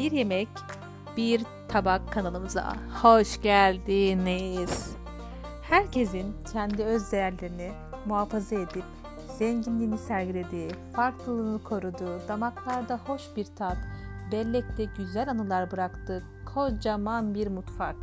Bir yemek, bir tabak kanalımıza hoş geldiniz. Herkesin kendi öz değerlerini muhafaza edip zenginliğini sergilediği, farklılığını koruduğu, damaklarda hoş bir tat, bellekte güzel anılar bıraktığı kocaman bir mutfak.